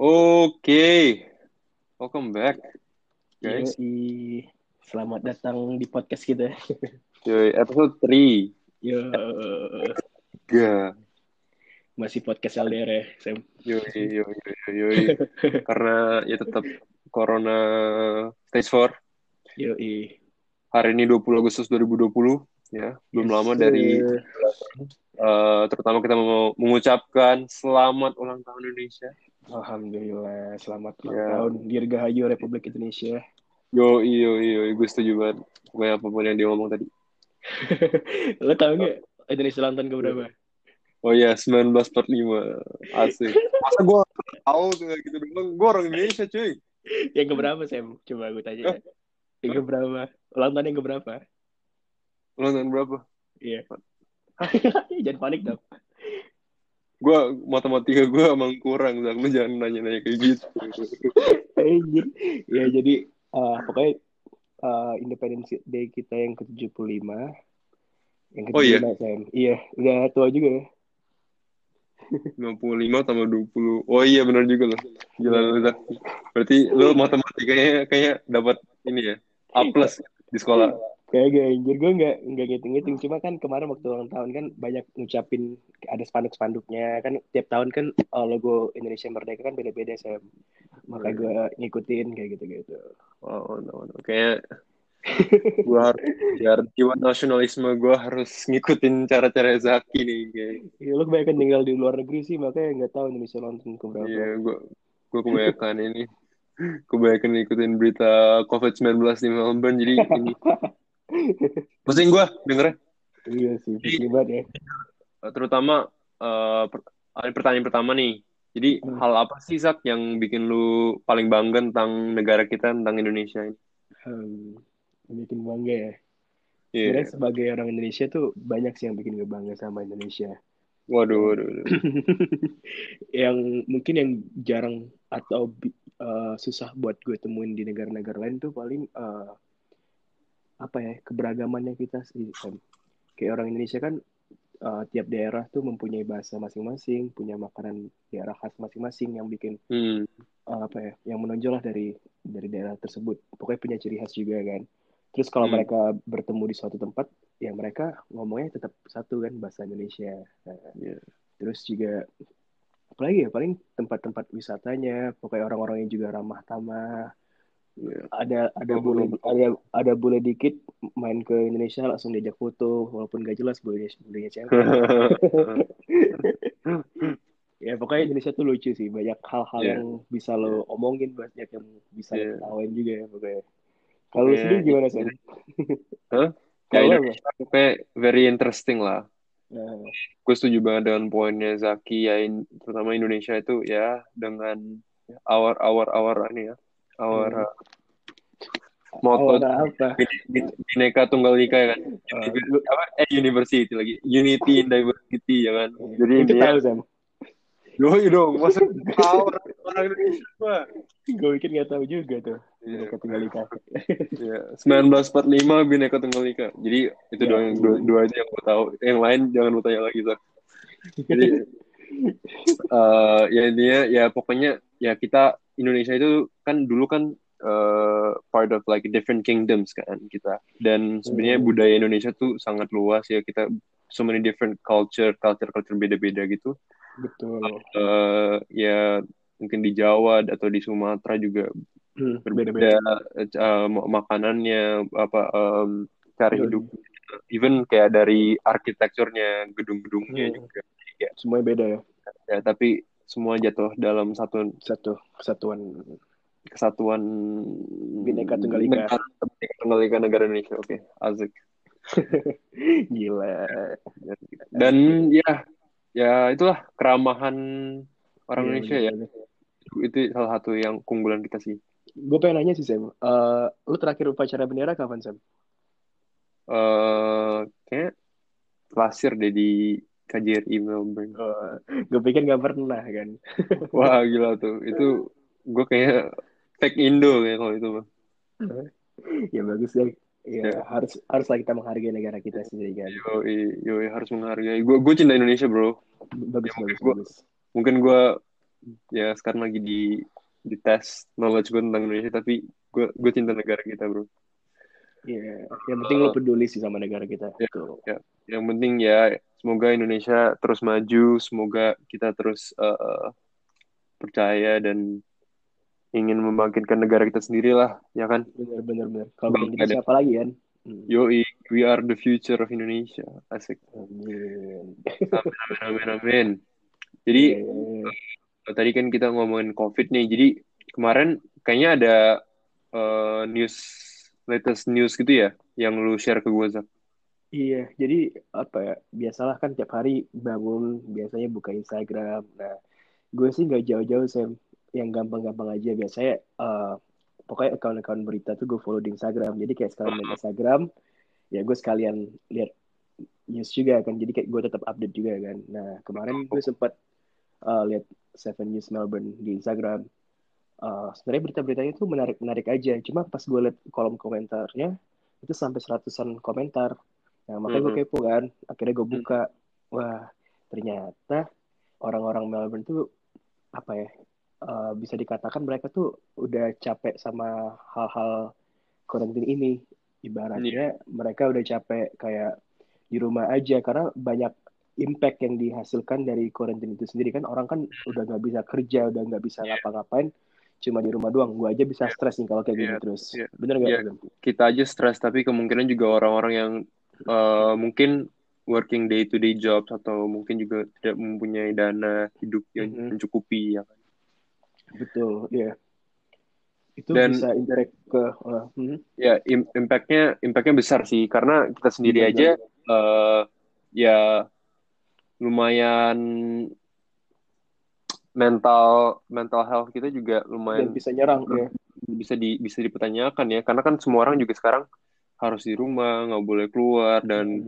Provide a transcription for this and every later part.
Oke, welcome back, guys. Yoi. Selamat datang di podcast kita. Yoi, episode 3. Yo, Tiga. masih podcast LDR ya, Sam. Yoi, yoi, yoi, yoi. Karena ya tetap Corona stage 4. Yoi. Hari ini 20 Agustus 2020. Ya, belum Yes, lama dari eh, terutama kita mau mengucapkan selamat ulang tahun Indonesia. Alhamdulillah, selamat ulang Ya. tahun Dirgahayu Republik Indonesia. Yoi, yoi, yoi, gue setuju banget. Pokoknya apa pun yang dia ngomong tadi. Lo tau nggak Indonesia ulang tahun keberapa? Oh iya, 1945. Asik. Masa gue tahu gitu doang? Gue orang Indonesia, cuy. Yang keberapa, Sam? Coba gue tanya. Yang keberapa? Ulang tahun yang keberapa? Ulang tahun berapa? Iya. Jangan panik dong. Gue matematika gue emang kurang Zak. lu jangan nanya-nanya kayak gitu Anjir. Ya jadi eh, pokoknya eh, Independence Day kita yang ke-75. Yang ke-75, Oh, iya? Sam. Iya, udah tua juga ya. 55 tambah 20 oh iya benar juga loh gila lu Zak. berarti lu matematikanya kayaknya dapat ini ya A plus di sekolah Kayak gak anjir gue nggak nggak ngitung-ngitung cuma kan kemarin waktu ulang tahun kan banyak ngucapin ada spanduk-spanduknya kan tiap tahun kan eh, logo Indonesia Merdeka kan beda-beda Sam. Maka Iya. gue ngikutin kayak gitu-gitu. oh no, no. kayak gue harus biar jiwa nasionalisme gue harus ngikutin cara-cara Zaki nih kayak Ya, lo kebanyakan tinggal di luar negeri sih makanya nggak tahu Indonesia ulang tahun keberapa. iya gue gue kebanyakan ini kebanyakan ngikutin berita COVID-19 di Melbourne jadi ini pusing gue dengernya Iya sih, pusing banget ya. terutama eh, per- ada pertanyaan pertama nih. Jadi Hmm. hal apa sih Zak yang bikin lu paling bangga tentang negara kita tentang Indonesia ini? Hmm, bikin bangga ya. Iya. Sebenarnya sebagai orang Indonesia tuh banyak sih yang bikin gue bangga sama Indonesia. Waduh, waduh, waduh. yang mungkin yang jarang atau eh, susah buat gue temuin di negara-negara lain tuh paling eh, apa ya keberagamannya kita sih Sam. Kayak orang Indonesia kan eh, tiap daerah tuh mempunyai bahasa masing-masing, punya makanan daerah khas masing-masing yang bikin Hmm. eh, apa ya, yang menonjol lah dari dari daerah tersebut. Pokoknya punya ciri khas juga kan. Terus kalau Hmm. mereka bertemu di suatu tempat, ya mereka ngomongnya tetap satu kan bahasa Indonesia. Nah, Iya. terus juga apalagi ya paling tempat-tempat wisatanya pokoknya orang-orangnya juga ramah tamah Iya. ada ada Oh, boleh betul. ada ada boleh dikit main ke Indonesia langsung diajak foto walaupun gak jelas boleh bolehnya siapa ya pokoknya Indonesia tuh lucu sih banyak hal-hal Iya. yang bisa lo omongin banyak yang bisa Iya. ketawain juga ya pokoknya kalau Pokoknya sendiri gimana sih Hah? Ya? Indonesia pokoknya very interesting lah. Nah, Gue setuju banget dengan poinnya Zaki ya, in- terutama Indonesia itu ya dengan our our our ini ya, our Hmm. uh, moto awal apa Bin- bin- Bineka Tunggal Ika ya kan. Uh, apa, eh university lagi. Unity in diversity ya kan. Jadi itu intinya tahu Sam Yoi dong, masa tahu orang Indonesia gue pikir nggak tahu juga tuh Iya. mereka tinggal di kafe Iya, 1945 Bineka Tunggal Ika. Jadi itu Ya. doang dua, dua aja yang gue tahu. Yang lain jangan lu tanya lagi, Zak. Jadi eh ya intinya ya pokoknya ya kita Indonesia itu kan dulu kan eh, part of like different kingdoms kan kita. Dan sebenarnya Hmm. budaya Indonesia tuh sangat luas ya. Kita so many different culture, culture-culture beda-beda gitu. betul eh ya mungkin di Jawa atau di Sumatera juga Hmm, berbeda beda-beda. eh, mak- makanannya apa em, cara Iya. hidup even kayak dari arsitekturnya gedung-gedungnya Hmm. juga ya, Semuanya beda ya. ya tapi semua jatuh dalam satu Satu kesatuan. kesatuan Bineka Tunggal Ika. Bineka Tunggal Ika negara Indonesia oke asik Gila. dan ya ya itulah keramahan orang Iya, Indonesia ya itu salah satu yang keunggulan kita sih Gue pengen nanya sih Sam. Eh, lu terakhir upacara bendera kapan Sam? eh kayak lasir deh di KJRI Melbourne. Oh, gue pikir gak pernah kan. Wah gila tuh. Itu gue kayak fake Indo ya kalau itu mah. ya bagus deh. Ya, Ya. harus haruslah kita menghargai negara kita sendiri kan. Yoi, yoi harus menghargai. Gue gue cinta Indonesia bro. Bagus Ya, mungkin bagus gua- bagus. Mungkin gue ya sekarang lagi di di tes knowledge gue tentang Indonesia tapi gue gue cinta negara kita bro Iya, yang penting lo peduli sih sama negara kita. Ya, Tuh. Ya. yang penting ya semoga Indonesia terus maju semoga kita terus uh, percaya dan ingin membangkitkan negara kita sendiri lah ya kan Bener bener bener. Kalau Bang, kita ada. siapa lagi kan? Hmm. Yoi, we are the future of Indonesia asik Amin. amin amin amin jadi Iya, tadi kan kita ngomongin COVID nih. Jadi kemarin kayaknya ada uh, news latest news gitu ya yang lu share ke gue Zak. Iya, jadi apa ya? Biasalah kan tiap hari bangun, biasanya buka Instagram. Nah, gue sih nggak jauh-jauh Sam, yang gampang-gampang aja. Biasanya eh, pokoknya account-account berita tuh gue follow di Instagram. Jadi kayak sekalian main Instagram, ya gue sekalian lihat news juga kan. Jadi kayak gue tetap update juga kan. Nah, kemarin gue sempat eh, lihat Seven News Melbourne di Instagram. Eh, sebenarnya berita-beritanya tuh menarik-menarik aja. Cuma pas gue lihat kolom komentarnya, itu sampai seratusan komentar. Nah, makanya gue Mhm. kepo kan. Akhirnya gue buka. Wah, ternyata orang-orang Melbourne tuh apa ya? eh, bisa dikatakan mereka tuh udah capek sama hal-hal karantina ini. Ibaratnya mereka udah capek kayak di rumah aja karena banyak impact yang dihasilkan dari karantina itu sendiri kan orang kan udah nggak bisa kerja, udah nggak bisa Iya. ngapa-ngapain, cuma di rumah doang. Gue aja bisa stres nih kalau kayak gini Iya, terus. iya. Bener nggak? Iya. Bang? Kita aja stres tapi kemungkinan juga orang-orang yang uh, mungkin working day to day jobs atau mungkin juga tidak mempunyai dana hidup yang Mhm. mencukupi ya kan. Betul, ya. Itu Dan- bisa indirect ke uh, hmm, Ya, im- impact-nya impact-nya besar sih karena kita sendiri Benar, aja eh, ya lumayan mental mental health kita juga dan lumayan bisa nyerang ya. bisa di bisa dipertanyakan ya karena kan semua orang juga sekarang harus di rumah nggak boleh keluar dan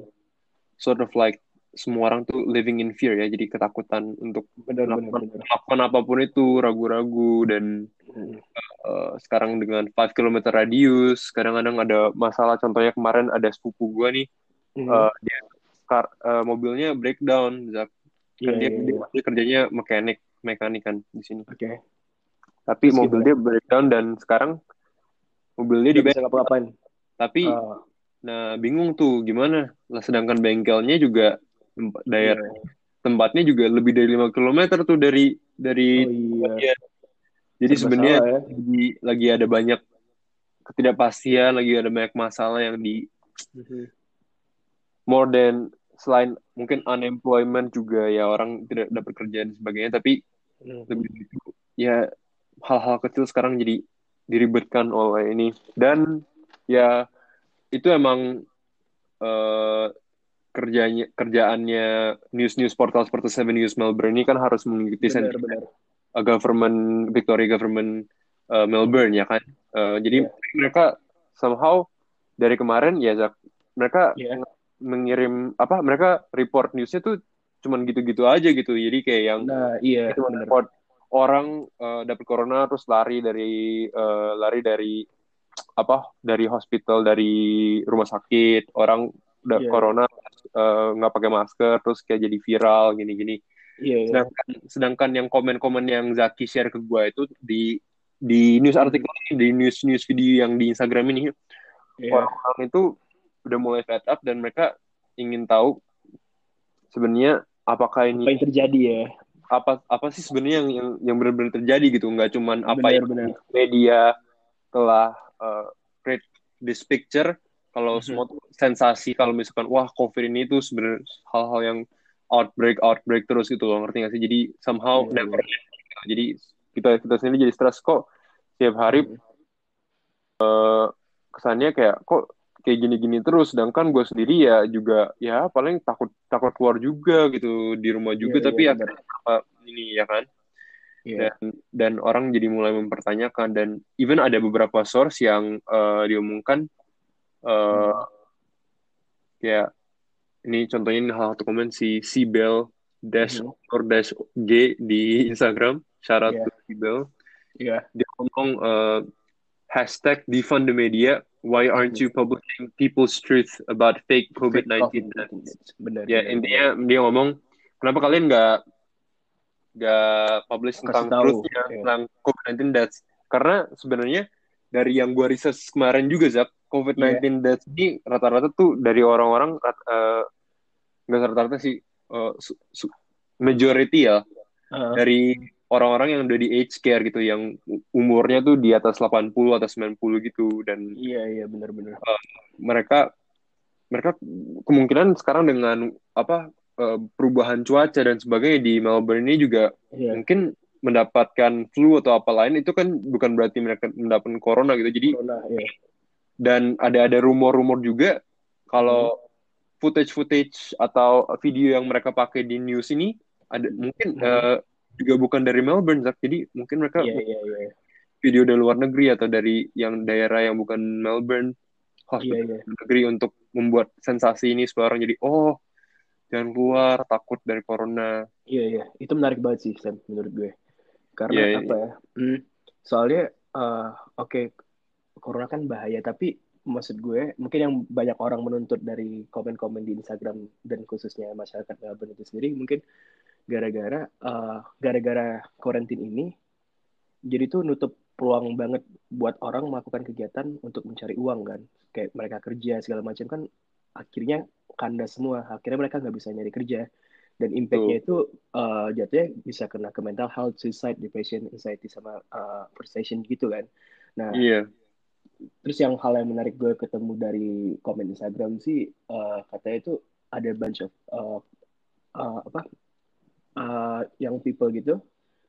sort of like semua orang tuh living in fear ya jadi ketakutan untuk Benar melakukan, benar. melakukan apa pun itu ragu-ragu dan Hmm. eh, sekarang dengan 5 km radius kadang-kadang ada masalah contohnya kemarin ada sepupu gua nih Hmm. eh, dia kar- eh, mobilnya breakdown Zak. kan Iya, dia, iya, dia, iya. dia kerjanya mekanik mekanik kan di sini Oke. tapi Terus mobil gimana? dia breakdown dan sekarang mobilnya Dia di bisa ngapa-ngapain. Tapi Ah, nah bingung tuh gimana lah sedangkan bengkelnya juga tempat iya. daerah tempatnya juga lebih dari 5 km tuh dari dari Oh iya. jadi sebenarnya ya. lagi lagi ada banyak ketidakpastian lagi ada banyak masalah yang di Mhm. more than selain mungkin unemployment juga ya orang tidak dapat kerjaan dan sebagainya tapi Hmm. lebih itu ya hal-hal kecil sekarang jadi diribetkan oleh ini dan ya itu emang eh, kerjanya kerjaannya news news portal seperti Seven News Melbourne ini kan harus mengikuti Benar uh, government Victoria government uh, Melbourne ya kan Uh, jadi Iya. mereka somehow dari kemarin ya Zak, mereka Iya. mengirim apa mereka report newsnya tuh cuman gitu-gitu aja gitu jadi kayak yang Nah, iya report orang uh, dapat corona terus lari dari uh, lari dari apa dari hospital dari rumah sakit orang udah Iya. corona uh, nggak pakai masker terus kayak jadi viral gini-gini Iya, iya. sedangkan sedangkan yang komen-komen yang Zaki share ke gue itu di di news artikel ini, di news news video yang di Instagram ini Iya. orang-orang itu udah mulai fed up dan mereka ingin tahu sebenarnya apakah Apa ini yang terjadi ya? apa apa sih sebenarnya yang yang, yang benar-benar terjadi gitu nggak cuman apa Benar, yang benar. media telah uh, create this picture kalau Mhm. semua sensasi kalau misalkan wah covid ini tuh sebenarnya hal-hal yang outbreak outbreak terus gitu loh ngerti gak sih jadi somehow Iya, never end. jadi kita kita sendiri jadi stres kok tiap hari Hmm. kesannya kayak kok kayak gini-gini terus sedangkan gue sendiri ya juga ya paling takut takut keluar juga gitu di rumah juga Iya, tapi iya, ya apa ini ya kan Iya. dan dan orang jadi mulai mempertanyakan dan even ada beberapa source yang eh, diomongkan eh kayak ini contohnya ini salah satu komen si Sibel dash Mhm. or dash G di Instagram syarat to Sibel Iya. dia ngomong eh, hashtag defund the media why aren't you publishing people's truth about fake COVID-19 COVID-19. Benar. ya intinya dia ngomong kenapa kalian nggak gak publish Kasih tentang tahu, truthnya iya. tentang COVID-19 deaths. Karena sebenarnya dari yang gua research kemarin juga Zak, COVID-19 deaths ini rata-rata tuh dari orang-orang eh, nggak rata-rata sih eh, su- su- majority ya Ah, dari orang-orang yang udah di age care gitu yang umurnya tuh di atas 80 atau 90 gitu dan iya iya benar-benar. mereka mereka kemungkinan sekarang dengan apa eh, perubahan cuaca dan sebagainya di Melbourne ini juga Iya. mungkin mendapatkan flu atau apa lain itu kan bukan berarti mereka mendapatkan corona gitu jadi Corona, iya. dan ada ada rumor-rumor juga kalau footage-footage atau video yang mereka pakai di news ini ada mungkin Hmm. eh, juga bukan dari Melbourne Zak. jadi mungkin mereka Iya iya iya. video dari luar negeri atau dari yang daerah yang bukan Melbourne Iya hospital iya. luar negeri untuk membuat sensasi ini supaya orang jadi oh jangan keluar takut dari corona Iya iya. Itu menarik banget sih Sam menurut gue. Karena Iya, iya. apa ya? hmm, soalnya eh, oke corona kan bahaya tapi maksud gue mungkin yang banyak orang menuntut dari komen-komen di Instagram dan khususnya masyarakat Melbourne itu sendiri mungkin gara-gara eh, gara-gara karantin ini jadi tuh nutup peluang banget buat orang melakukan kegiatan untuk mencari uang kan kayak mereka kerja segala macam kan akhirnya kandas semua. Akhirnya mereka nggak bisa nyari kerja. Dan impactnya itu eh, jatuhnya bisa kena ke mental health, suicide, depression, anxiety sama eh, frustration gitu kan. Nah, iya. terus yang hal yang menarik gue ketemu dari komen Instagram sih eh, katanya itu ada bunch of eh, eh, apa eh, young people gitu,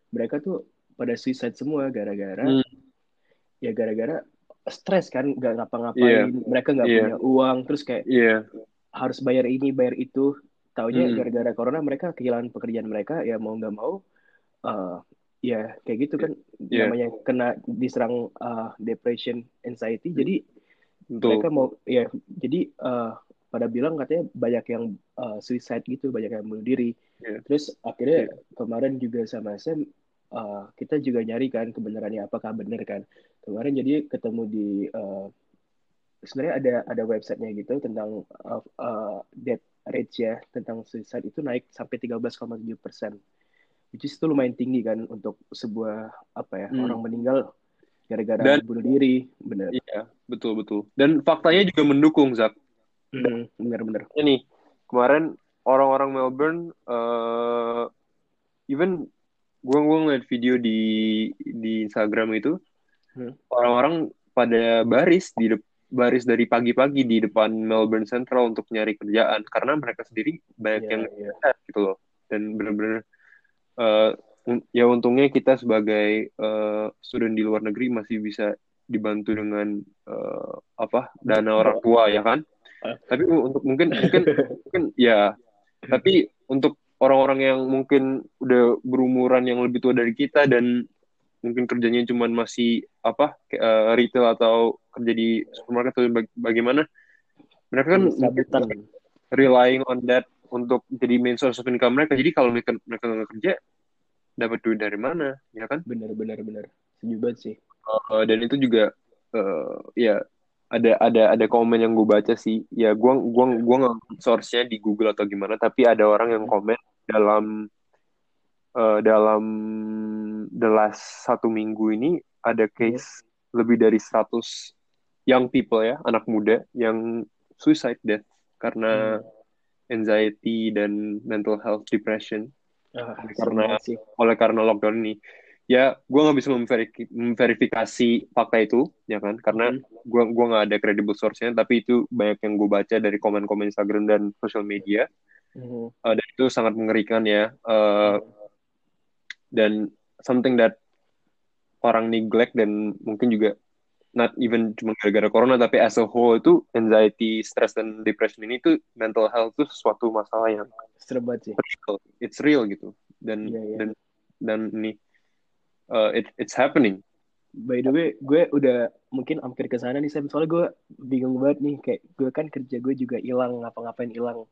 mereka tuh pada suicide semua gara-gara Hmm. ya gara-gara stres kan nggak ngapa-ngapain, mereka nggak Iya. punya uang, terus kayak iya harus bayar ini bayar itu. Taunya Hmm. gara-gara corona mereka kehilangan pekerjaan mereka ya mau nggak mau eh, ya kayak gitu kan. Iya. namanya kena diserang eh, depression anxiety. Jadi betul. mereka mau ya jadi eh, pada bilang katanya banyak yang eh, suicide gitu banyak yang bunuh diri. Iya. terus akhirnya kemarin juga sama Sam eh, kita juga nyari kan kebenarannya apakah benar kan. Kemarin jadi ketemu di eh, sebenarnya ada ada websitenya gitu tentang uh, uh, death rate ya tentang suicide itu naik sampai 13,7 persen, which is itu lumayan tinggi kan untuk sebuah apa ya Hmm. orang meninggal gara-gara Dan- bunuh diri, bener, iya betul betul. Dan faktanya juga mendukung Zak. Hmm, bener-bener, ini kemarin orang-orang Melbourne eh even gua gua ngeliat video di di Instagram itu Hmm. orang-orang pada baris di dep- baris dari pagi-pagi di depan Melbourne Central untuk nyari kerjaan. Karena mereka sendiri banyak Iya, yang iya. sehat gitu loh. Dan bener-bener eh, un- ya untungnya kita sebagai eh, student di luar negeri masih bisa dibantu dengan eh, apa dana orang tua ya kan? Ah. tapi untuk mungkin mungkin mungkin ya. Tapi untuk orang-orang yang mungkin udah berumuran yang lebih tua dari kita dan mungkin kerjanya cuman masih apa kayak, eh, retail atau kerja di supermarket atau baga- bagaimana. Mereka kan mungkin Serabutan. relying on that untuk jadi main source of income mereka. Jadi kalau mereka mereka nggak kerja dapat duit dari mana ya kan? Bener-bener bener, setuju banget sih, Eh, dan itu juga eh, ya ada ada ada komen yang gue baca sih. Ya gua gua gua nggak source-nya di Google atau gimana tapi ada orang yang komen dalam eh, dalam the last satu minggu ini ada case lebih dari 100 young people ya anak muda yang suicide death karena anxiety dan mental health depression Ah, Karena- sih, oleh karena lockdown ini. Ya, gue nggak bisa memverif- memverifikasi fakta itu, ya kan? Karena Hmm. gue gua nggak ada credible source-nya, tapi itu banyak yang gue baca dari komen-komen Instagram dan social media. Hmm. Eh, dan itu sangat mengerikan ya. Eh, dan something that orang neglect dan mungkin juga not even cuma gara-gara corona, tapi as a whole itu anxiety, stress, dan depression ini tuh mental health itu sesuatu masalah yang banget sih, real. It's real gitu. Dan Iya, iya. dan dan ini uh, it, it's happening. by the way, gue udah mungkin hampir ke sana nih Sam. Soalnya gue bingung banget nih, kayak gue kan kerja gue juga hilang, ngapa-ngapain hilang.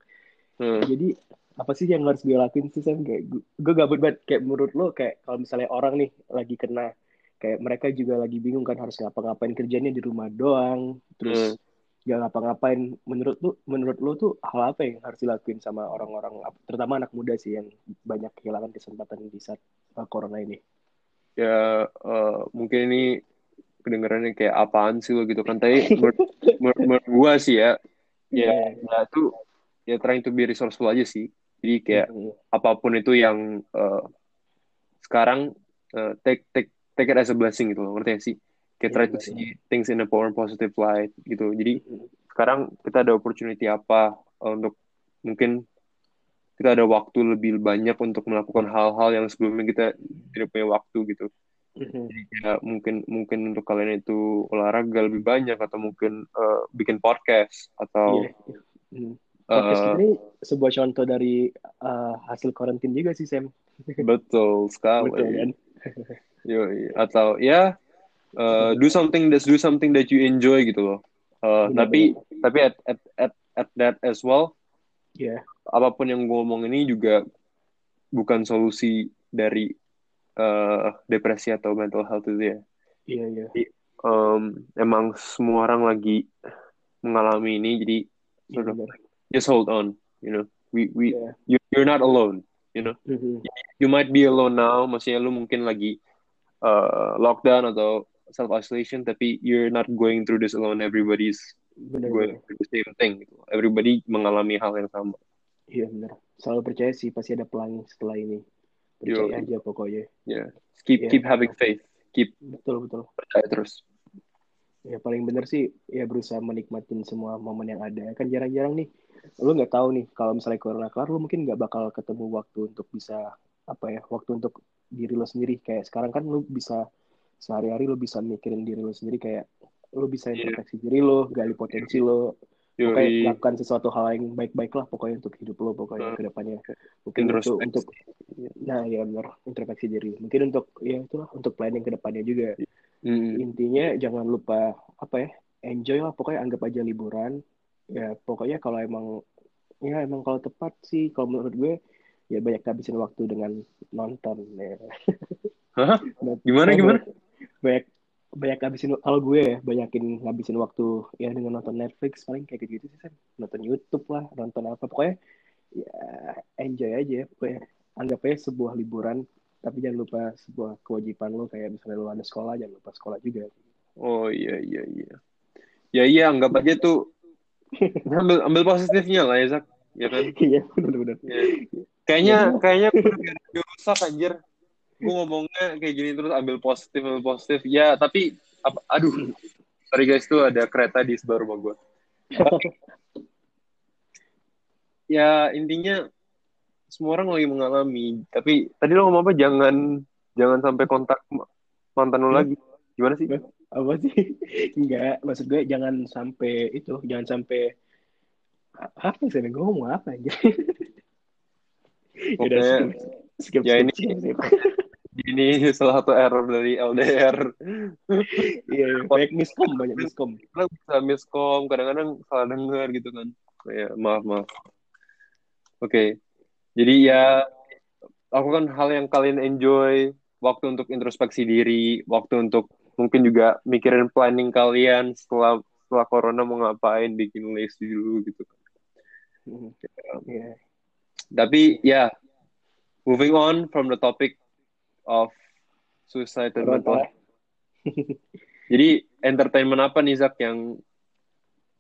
Hmm. Jadi apa sih yang harus gue lakuin sih Sam? Kayak gue, gabut banget. Kayak menurut lo kayak kalau misalnya orang nih lagi kena, kayak mereka juga lagi bingung kan harus ngapa-ngapain kerjanya di rumah doang. Terus gak ngapa-ngapain menurut lu menurut lu tuh hal apa yang harus dilakuin sama orang-orang terutama anak muda sih yang banyak kehilangan kesempatan di saat uh, corona ini ya uh, mungkin ini kedengarannya kayak apaan sih lo gitu kan tapi menurut, gua sih ya ya yeah. ya tuh ya trying to be resourceful aja sih. Jadi kayak mm -hmm. apa pun itu yang uh, sekarang uh, take take take it as a blessing gitu loh ngerti sih? Kayak try to see things in a more positive light gitu. Jadi sekarang kita ada opportunity apa uh, untuk mungkin kita ada waktu lebih banyak untuk melakukan hal-hal yang sebelumnya kita tidak punya waktu gitu. Jadi ya, mungkin mungkin untuk kalian itu olahraga lebih banyak atau mungkin uh, bikin podcast atau yeah. mm. Podcast uh, ini sebuah contoh dari uh, hasil karantin juga sih Sam betul sekali betul, kan? Yo, atau ya uh, do something that's do something that you enjoy gitu loh. Uh, benar, tapi benar. tapi at, at at at that as well. Yeah. Apa pun yang gue ngomong ini juga bukan solusi dari uh, depresi atau mental health itu ya. Iya yeah, iya. Yeah. um, emang semua orang lagi mengalami ini jadi sort of just hold on, you know. We we yeah. you, you're not alone, you know. Mm -hmm. You might be alone now, maksudnya lu mungkin lagi uh, lockdown atau self isolation tapi you're not going through this alone everybody's bener, going through the same thing gitu. everybody mengalami hal yang sama iya benar selalu percaya sih pasti ada pelangi setelah ini percaya Yo. aja pokoknya yeah keep yeah. keep having faith keep betul betul percaya terus ya paling bener sih ya berusaha menikmatin semua momen yang ada. Kan jarang-jarang nih lu nggak tahu nih kalau misalnya corona kelar lu mungkin nggak bakal ketemu waktu untuk bisa apa ya waktu untuk diri lo sendiri. Kayak sekarang kan lo bisa sehari-hari lo bisa mikirin diri lo sendiri kayak lo bisa iya. introspeksi yeah. diri lo gali potensi lo pokoknya lakukan sesuatu hal yang baik-baik lah pokoknya untuk hidup lo pokoknya uh, ke depannya mungkin untuk untuk nah ya benar introspeksi diri. Mungkin untuk ya itulah untuk planning ke depannya juga mm. intinya jangan lupa apa ya enjoy lah pokoknya anggap aja liburan ya pokoknya kalau emang ya emang kalau tepat sih kalau menurut gue ya banyak habisin waktu dengan nonton ya. Hah? Gimana gimana? Banyak banyak habisin kalau gue ya banyakin ngabisin waktu ya dengan nonton Netflix paling kayak gitu sih kan nonton YouTube lah nonton apa pokoknya ya enjoy aja pokoknya anggap aja sebuah liburan tapi jangan lupa sebuah kewajiban lo kayak misalnya lo ada sekolah jangan lupa sekolah juga oh iya iya iya ya iya anggap aja tuh ambil ambil positifnya lah ya Zak ya kan iya benar-benar ya. Kayaknya iya. kayaknya rusak anjir. Gue ngomongnya kayak gini terus ambil positif ambil positif. Ya tapi apa, aduh. Sorry guys tuh ada kereta di sebelah rumah gue. ya intinya semua orang lagi mengalami. Tapi tadi lo ngomong apa? Jangan jangan sampai kontak mantan lo lagi. Gimana sih? Apa sih? Enggak, maksud gue jangan sampai itu, jangan sampai apa sih? Gue ngomong apa aja? Pokoknya, skip, skip, ya ini skip, skip. ini salah satu error dari LDR. Iya, yeah, banyak miskom, banyak miskom. Kita bisa miskom, kadang-kadang salah dengar gitu kan. Ya, maaf, maaf. Oke. Okay. Jadi ya lakukan hal yang kalian enjoy, waktu untuk introspeksi diri, waktu untuk mungkin juga mikirin planning kalian setelah setelah corona mau ngapain, bikin list dulu gitu kan. Hmm. Yeah. Tapi ya, yeah, moving on from the topic of suicide and mental. Jadi entertainment apa nih Zak yang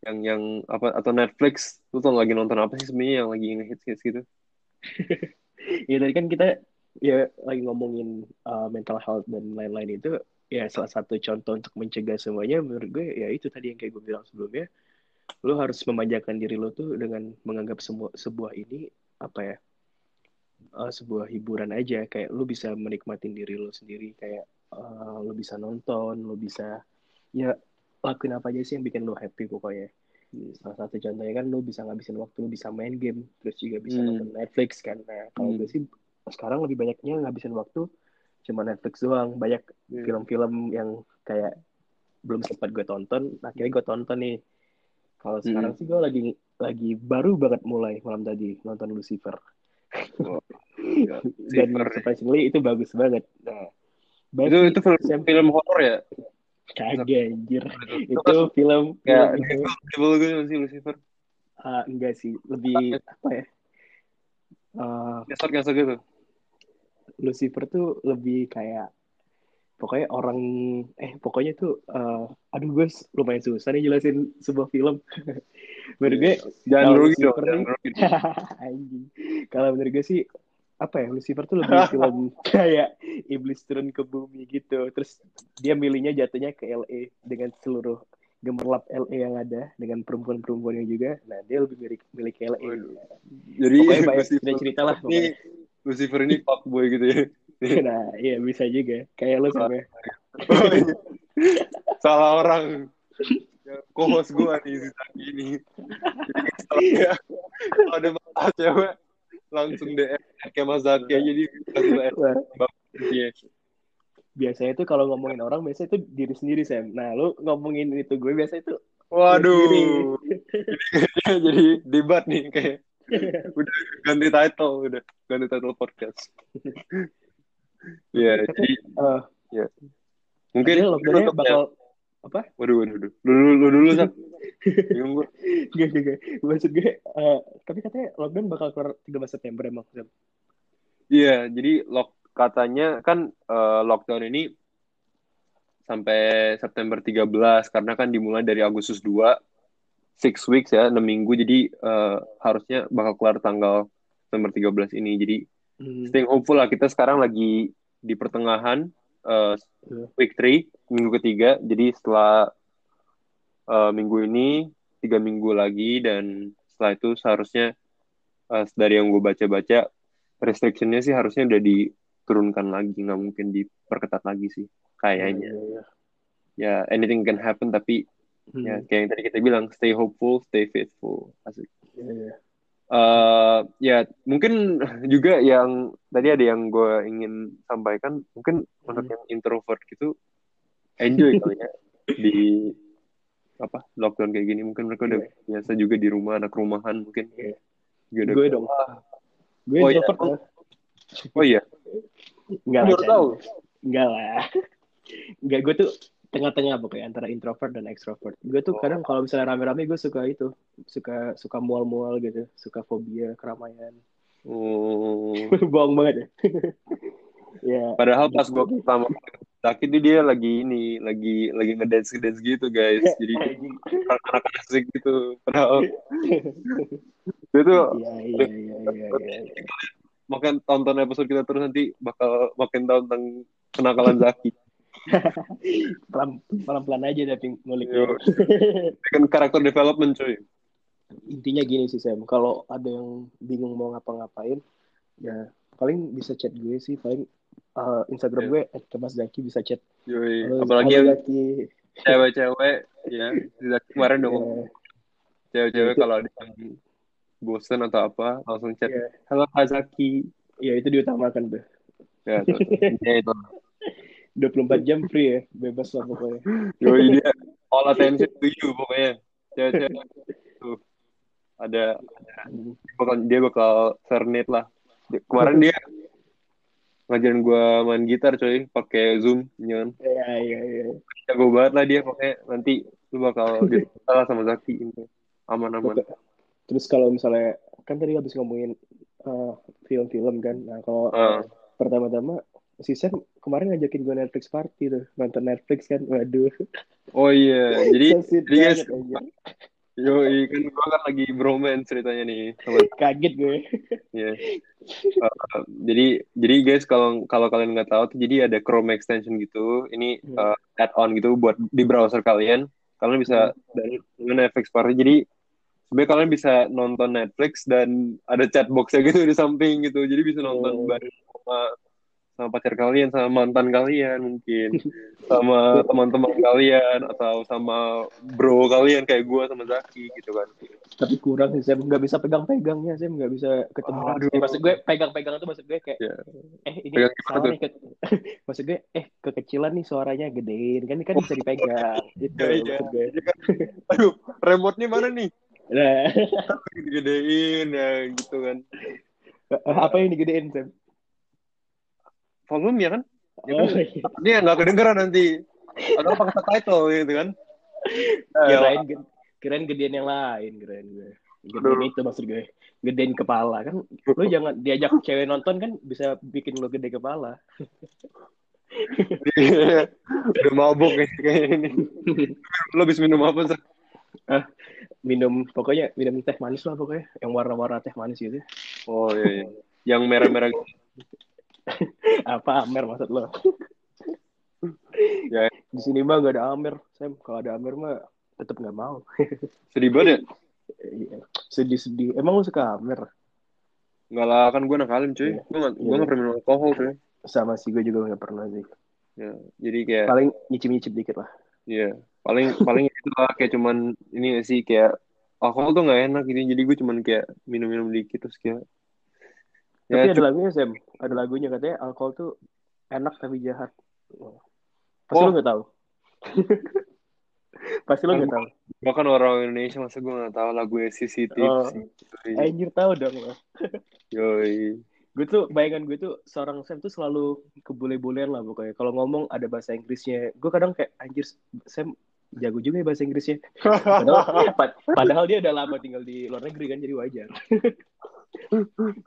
yang yang apa atau Netflix lu tuh lagi nonton apa sih sebenarnya yang lagi ngehits hits gitu? ya tadi kan kita ya lagi ngomongin uh, mental health dan lain-lain itu ya salah satu contoh untuk mencegah semuanya menurut gue ya itu tadi yang kayak gue bilang sebelumnya. Lu harus memanjakan diri lo tuh dengan menganggap semua sebuah ini apa ya uh, sebuah hiburan aja. Kayak lu bisa menikmatin diri lu sendiri kayak uh, lu bisa nonton lu bisa ya lakuin apa aja sih yang bikin lu happy pokoknya salah satu contohnya kan lu bisa ngabisin waktu lu bisa main game terus juga bisa hmm. nonton Netflix kan nah kalau hmm. gue sih sekarang lebih banyaknya ngabisin waktu cuma Netflix doang banyak hmm. film-film hmm. yang kayak belum sempat gue tonton akhirnya gue tonton nih kalau sekarang hmm. sih gue lagi lagi baru banget mulai malam tadi nonton Lucifer. Oh, ya. Dan surprisingly itu bagus banget. Nah, itu itu film, film horor ya? Kagak anjir. Itu Itu film kayak film itu Devil gue masih Lucifer. ah, enggak sih, lebih apa ya? Ah, Ngesot-ngesot gitu. Lucifer tuh lebih kayak pokoknya orang eh pokoknya tuh eh, aduh gue lumayan susah nih jelasin sebuah film. Menurut gue Jangan Kalau rugi dong, Lucifer jangan rugi. dong. Kalau menurut gue sih apa ya Lucifer tuh lebih film kayak iblis turun ke bumi gitu. Terus dia milihnya jatuhnya ke LA dengan seluruh gemerlap LA yang ada dengan perempuan-perempuannya juga. Nah dia lebih milih, milih ke LA. Waduh. Jadi Pokoknya banyak Lucifer cerita-cerita lah. ini Lucifer ini fuckboy gitu ya. Nah iya bisa juga. Kayak lo sama. Salah orang. Ya, Co-host gue nih si Zaki ini. Jadi kalau ada masalah cewek langsung DM kayak Mas Zaki aja di Iya. biasanya tuh kalau ngomongin orang biasanya tuh diri sendiri Sam. Nah lu ngomongin itu gue biasanya tuh Waduh. Jadi, debat nih kayak udah ganti title udah ganti title podcast. Iya, jadi Eh, mungkin Padahal lockdownnya untuk bakal apa? waduh waduh waduh. Lu dulu lu dulu Sak. Bingung gua. Gak, gak, gak. Maksud gue, eh, tapi katanya lockdown bakal keluar 13 September emang. Iya, jadi lock katanya kan eh, lockdown ini sampai September 13 karena kan dimulai dari Agustus 2 six weeks ya, 6 minggu. Jadi eh, harusnya bakal keluar tanggal September 13 ini. Jadi Hmm. staying hopeful lah kita sekarang lagi di pertengahan Iya. week 3 minggu ketiga jadi setelah eh, minggu ini tiga minggu lagi dan setelah itu seharusnya eh, dari yang gue baca-baca restrictionnya sih harusnya udah diturunkan lagi nggak mungkin diperketat lagi sih kayaknya Iya, iya, ya anything can happen tapi Hmm. ya kayak yang tadi kita bilang stay hopeful stay faithful asik Iya, iya. Eh, ya mungkin juga yang tadi ada yang gue ingin sampaikan mungkin untuk Hmm. yang introvert gitu enjoy kali ya di apa lockdown kayak gini mungkin mereka udah biasa juga di rumah anak rumahan mungkin Iya. Juga udah- Gue dong. Gue Oh, iya. introvert loh. oh iya Enggak Aku lah. baru tahu. Enggak lah. Enggak, gue tuh tengah-tengah pokoknya antara introvert dan extrovert. Gue tuh Oh. kadang kalau misalnya rame-rame gue suka itu, suka suka mual-mual gitu, suka fobia keramaian. Oh. Bohong banget ya. ya. padahal pas gue pertama sakit tuh dia lagi ini lagi lagi ngedance ngedance gitu guys jadi Anjing. anak asik gitu padahal dia tuh Iya, iya, iya, iya, iya. makan tonton episode kita terus nanti bakal makin tahu tentang kenakalan Zaki. Pelan, pelan-pelan aja tapi ngulik. Kan karakter development cuy. Intinya gini sih Sam, kalau ada yang bingung mau ngapa-ngapain, ya paling bisa chat gue sih, paling uh, Instagram Iya. gue @kemasdaki bisa chat. Yoi. Apalagi Zaki. cewek-cewek ya. Zaki kemarin udah ngomong Ya, cewek-cewek kalau ada yang bosen atau apa langsung chat. ya. Halo Kak Zaki. Ya, itu diutamakan tuh. Ya, tuh. Ya, itu. 24 jam free ya, bebas lah pokoknya. Yoi dia all attention to you pokoknya. Cewek-cewek tuh ada Hmm. dia bakal dia bakal serenade lah. Kemarin dia ngajarin gua main gitar coy pakai Zoom ya kan. Ya, ya, ya. Jago banget lah dia pokoknya nanti lu bakal salah sama Zaki gitu. Aman-aman. Terus kalau misalnya, kan tadi habis ngomongin uh, film-film kan, nah kalau Ah. pertama-tama si Sam kemarin ngajakin gue Netflix party tuh nonton Netflix kan waduh Oh iya, jadi So jadi guys, yo kan gua kan lagi bromance ceritanya nih sama kaget gue ya. Uh, jadi jadi guys kalau kalau kalian nggak tahu tuh jadi ada Chrome extension gitu. Ini Hmm. uh, add-on gitu buat di browser kalian. Kalian bisa download dengan Netflix Party. Jadi sebenarnya kalian bisa nonton Netflix dan ada chat box-nya gitu di samping gitu. Jadi bisa nonton Oh. bareng sama sama pacar kalian, sama mantan kalian mungkin, sama teman-teman kalian atau sama bro kalian kayak gua sama Zaki gitu kan. tapi kurang sih Sam nggak bisa pegang-pegangnya Sam nggak bisa ketemu Aduh. Eh, maksud gue pegang-pegang tuh maksud gue kayak Ya. eh ini Pegang salah nih ke... maksud gue eh kekecilan nih suaranya gedein kan kan bisa dipegang itu Iya, iya. maksud gue Aduh, remote-nya mana nih? nah Gedein ya gitu kan. apa yang digedein Sam Volume ya kan? Ya oh, kan? iya. Dia nggak kedengeran nanti. atau pakai subtitle gitu kan kirain kirain gedein yang lain kirain gue gedein Aduh. itu maksud gue gedein kepala kan lu jangan diajak cewek nonton kan bisa bikin lu gede kepala udah mabuk ya kayak ini lo habis minum apa sih minum pokoknya minum teh manis lah pokoknya yang warna-warna teh manis gitu oh iya, iya. yang merah-merah gitu. apa Amer maksud lo Ya. di sini mah gak ada Amer Sam kalau ada Amer mah tetap nggak mau sedih banget ya Iya. sedih-sedih emang lu suka Amer Enggak lah, kan gue nakalim cuy. Iya. Gue gak, gue Iya. gak pernah minum alkohol cuy. sama sih gue juga nggak pernah sih Ya, jadi kayak, paling nyicip-nyicip dikit lah iya. Paling, paling itu lah kayak cuman, ini gak sih, kayak, alkohol tuh gak enak gitu. Jadi gue cuman kayak minum-minum dikit terus kayak, tapi ya ada lagunya Sam. Ada lagunya katanya alkohol tuh enak tapi jahat. Pasti Oh. lu nggak tahu. Pasti lu nggak tahu. gue kan orang Indonesia, masa gue gak tahu lagu CCTV Oh. anjir tahu dong lo Yoi. gue tuh bayangan gue tuh seorang Sam tuh selalu kebule-bulean lah pokoknya. Kalau ngomong ada bahasa Inggrisnya gue kadang kayak anjir Sam jago juga ya bahasa Inggrisnya. Padahal, pad- padahal dia udah lama tinggal di luar negeri kan jadi wajar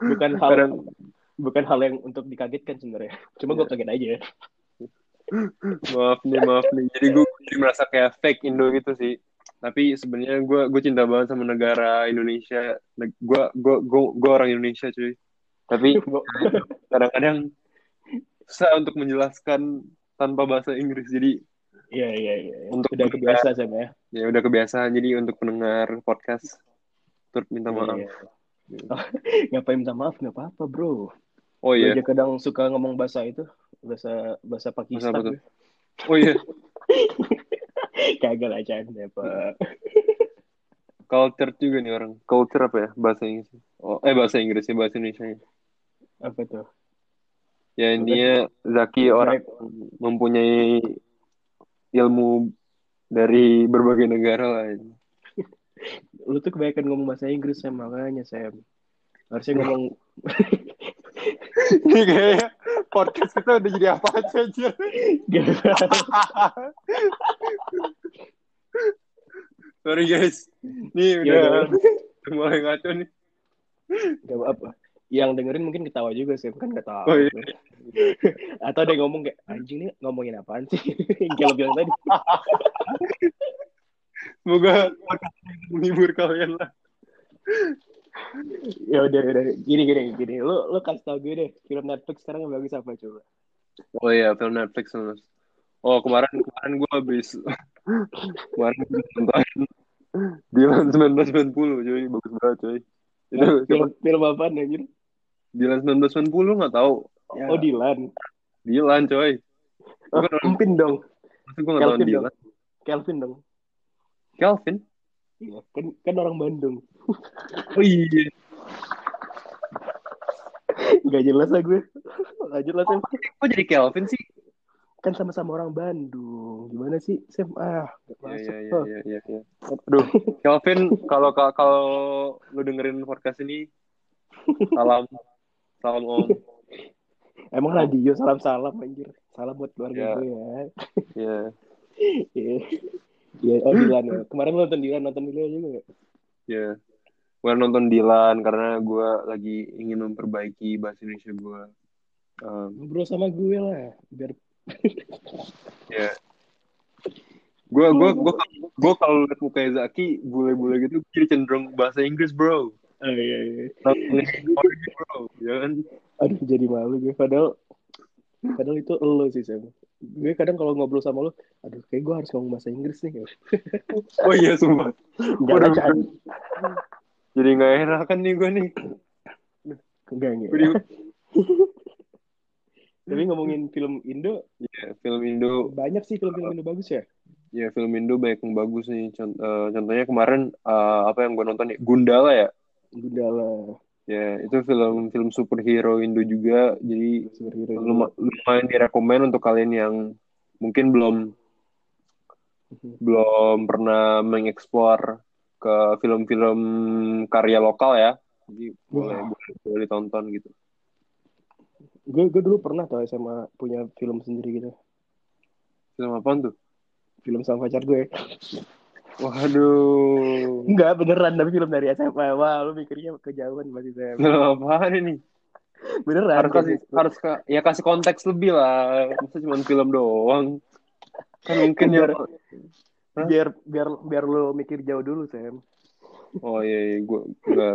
bukan hal Kadang, bukan hal yang untuk dikagetkan sebenarnya cuma gue kaget aja maaf nih, maaf nih. Jadi gue jadi merasa kayak fake Indo gitu sih. Tapi sebenarnya gue gue cinta banget sama negara Indonesia. Gue gue gue gue orang Indonesia cuy. Tapi kadang-kadang susah untuk menjelaskan tanpa bahasa Inggris. Jadi iya iya iya Untuk udah kebiasa Sam ya ya udah kebiasaan. Jadi untuk pendengar podcast turut minta maaf. Iya. Oh, ngapain minta maaf nggak apa-apa bro Oh iya. aja kadang suka ngomong bahasa itu bahasa bahasa Pakistan gue. Oh iya. kagak lah canda pak Culture juga nih orang. Culture apa ya bahasa Inggris? Oh, eh bahasa Inggris ya bahasa Indonesia. apa tuh Ya intinya Zaki orang mempunyai ilmu dari berbagai negara lah. Lu tuh kebanyakan ngomong bahasa Inggris Sam makanya Sam harusnya ngomong Ini kayak podcast kita udah jadi apa aja aja. Sorry guys. Nih Ya udah udah. mulai ngaco nih. gak apa yang dengerin mungkin ketawa juga Sam kan nggak tahu Oh, iya. atau ada yang ngomong kayak anjing nih ngomongin apaan sih yang kayak bilang tadi Semoga menghibur kalian lah. ya udah udah gini gini gini lu lu kasih tau gue deh film Netflix sekarang yang bagus apa coba Oh iya, film Netflix mas. Oh kemarin kemarin gue habis kemarin gua nonton Dylan 1990 cuy, bagus banget cuy. Itu film siapa? film apa anjir Dylan 1990 nggak tahu. Ya. oh Dylan Dylan coy. oh, Empin dong Masa gue nggak tahu Kelvin? Kelvin dong Kelvin? Iya, kan kan orang Bandung Oh iya. Gak jelas lah gue Lanjut lah Sam Kok jadi Kelvin sih? Kan sama-sama orang Bandung Gimana sih Sam Ah gak Iya masuk iya Oh, iya iya. iya. Aduh, Kelvin kalau kalau lu dengerin podcast ini salam salam om. Emang radio salam-salam anjir Salam buat keluarga Ya. gue ya Iya. Iya Iya, oh Dylan ya. Kemarin lo nonton Dylan, nonton Dylan juga gak? Iya. Gue nonton Dylan karena gue lagi ingin memperbaiki bahasa Indonesia gue. Um, Ngobrol sama gue lah, biar ya. Gue gue gue gue kalau liat mukanya Zaki bule-bule gitu jadi cenderung bahasa Inggris bro. Oh iya, iya. Bro, ya kan? Aduh, jadi malu gue. Padahal, padahal itu lo sih, Sam. Gue kadang kalau ngobrol sama lo, aduh, kayak gue harus ngomong bahasa Inggris nih. Oh iya sumpah. Lah, Chan. Jadi nggak enak kan nih gue nih. Enggak, enggak. Gue Tapi ngomongin film Indo, ya, film Indo banyak sih film-film Indo bagus ya. Ya film Indo banyak yang bagus nih. Cont- eh, contohnya kemarin eh, apa yang gue nonton ya Gundala ya. Gundala, Ya itu film film superhero Indo juga. Jadi superhero. luma- lumayan direkomend untuk kalian yang mungkin belum belum pernah mengeksplor ke film-film karya lokal ya. Jadi boleh boleh, boleh ditonton gitu. Gue gue dulu pernah tau SMA punya film sendiri gitu. Film apaan tuh? Film sama pacar gue. Waduh. Enggak, beneran. Tapi film dari SMA. Wah, lu mikirnya kejauhan pasti Sam. Film apaan ini? Beneran. Harus kasih, harus ka- ya kasih konteks lebih lah. Masa cuma film doang. Kan mungkin ya. biar, biar, biar, biar lu mikir jauh dulu, Sam. Oh iya, iya. gue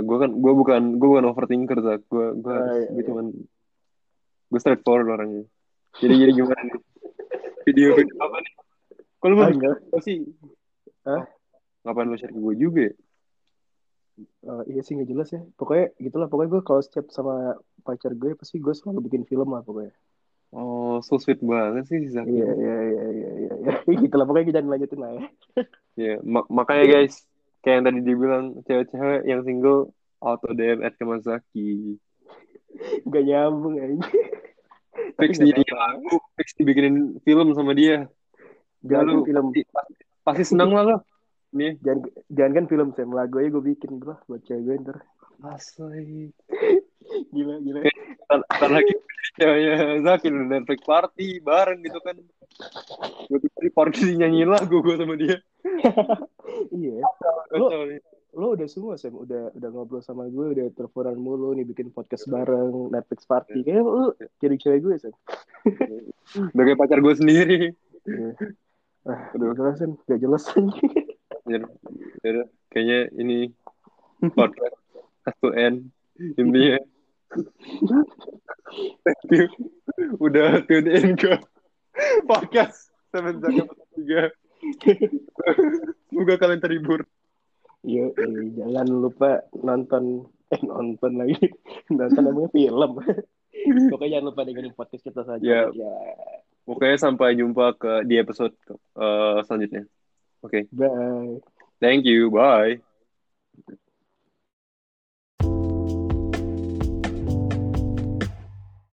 gue kan gue bukan gue bukan overthinker Zak. Gue gue Oh, iya, gue iya. cuman gue straightforward orangnya. Jadi jadi gimana nih? Video video apa nih? Kalau lu mau enggak. sih? Hah? Ngapain lu share ke gue juga? ya? Eh, iya sih nggak jelas ya. Pokoknya gitulah. Pokoknya gue kalau setiap sama pacar gue pasti gue selalu bikin film lah pokoknya. Oh, so sweet banget sih Zak. Iya iya iya iya iya. iya. Gitulah pokoknya jangan lanjutin lah ya. Iya, mak- makanya guys, kayak yang tadi dibilang cewek-cewek yang single auto DM at Kamazaki. Gak nyambung aja. Fix jadi lagu, fix dibikinin film sama dia. Jangan Lalu film pasti, pasti seneng lah lo. Nih, jangan jangan kan film Sam lagu aja gue bikin bro buat cewek gue ntar. asli. Gila gila. Ntar, lagi ceweknya Zaki Netflix party bareng gitu kan. Gue di party nyanyiin lagu gue sama dia. iya. Nih. Lo udah semua Sam udah udah ngobrol sama gue udah teleponan mulu nih bikin podcast bareng Netflix party. Kayaknya lo jadi cewek gue Sam. Udah kayak pacar gue sendiri. Aduh. jelas Sam, gak jelas. Ya, ya, kayaknya ini podcast to end intinya. Thank you. Udah tune in ke podcast Seven Zaka tiga. Semoga kalian terhibur. Iya, iya, jangan lupa nonton eh nonton lagi nonton namanya film. Pokoknya jangan lupa dengerin podcast kita saja. Ya. Ya. Pokoknya sampai jumpa ke di episode eh, selanjutnya. Oke, Bye. thank you, bye.